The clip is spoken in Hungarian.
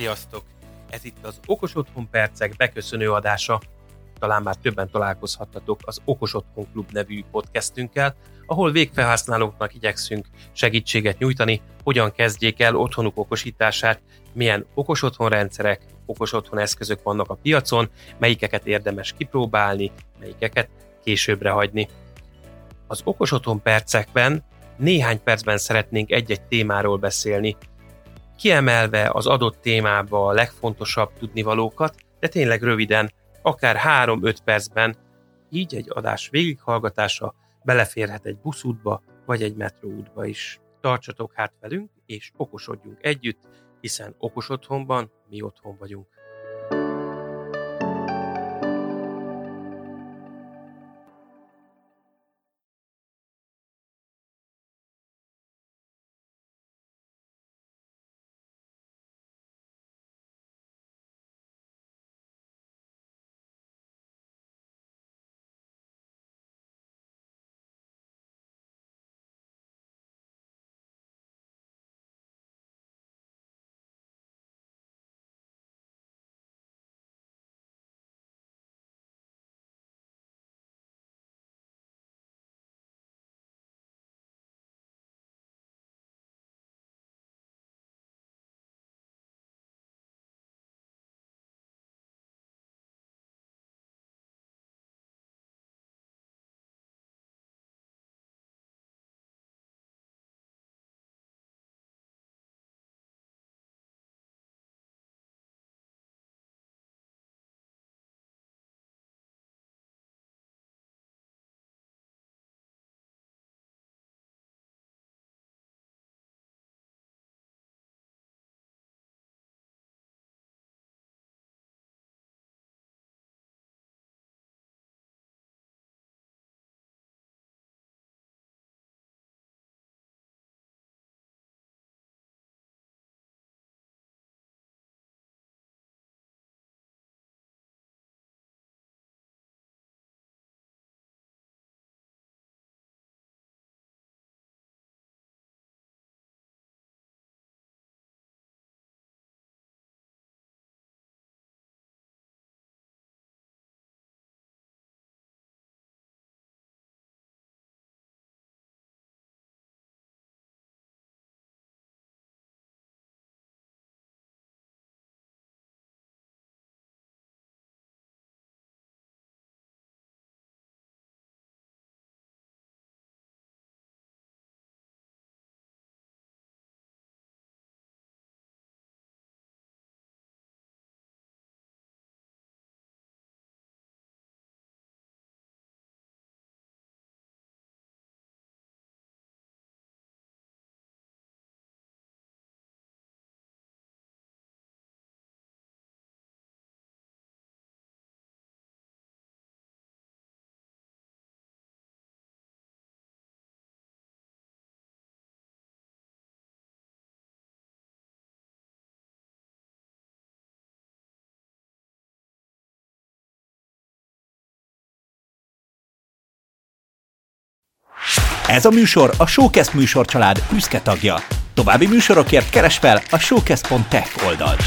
Sziasztok! Ez itt az Okos Otthon Percek beköszönő adása. Talán már többen találkozhattatok az Okos Otthon Klub nevű podcastünkkel, ahol végfelhasználóknak igyekszünk segítséget nyújtani, hogyan kezdjék el otthonuk okosítását, milyen okos otthon rendszerek, okos otthon eszközök vannak a piacon, melyikeket érdemes kipróbálni, melyikeket későbbre hagyni. Az Okos Otthon percekben néhány percben szeretnénk egy-egy témáról beszélni, kiemelve az adott témába a legfontosabb tudnivalókat, de tényleg röviden, akár 3-5 percben, így egy adás végighallgatása beleférhet egy buszútba vagy egy metróútba is. Tartsatok hát velünk, és okosodjunk együtt, hiszen okos otthonban mi otthon vagyunk. Ez a műsor a Showcast műsorcsalád büszke tagja. További műsorokért keres fel a showcast.tech oldalt.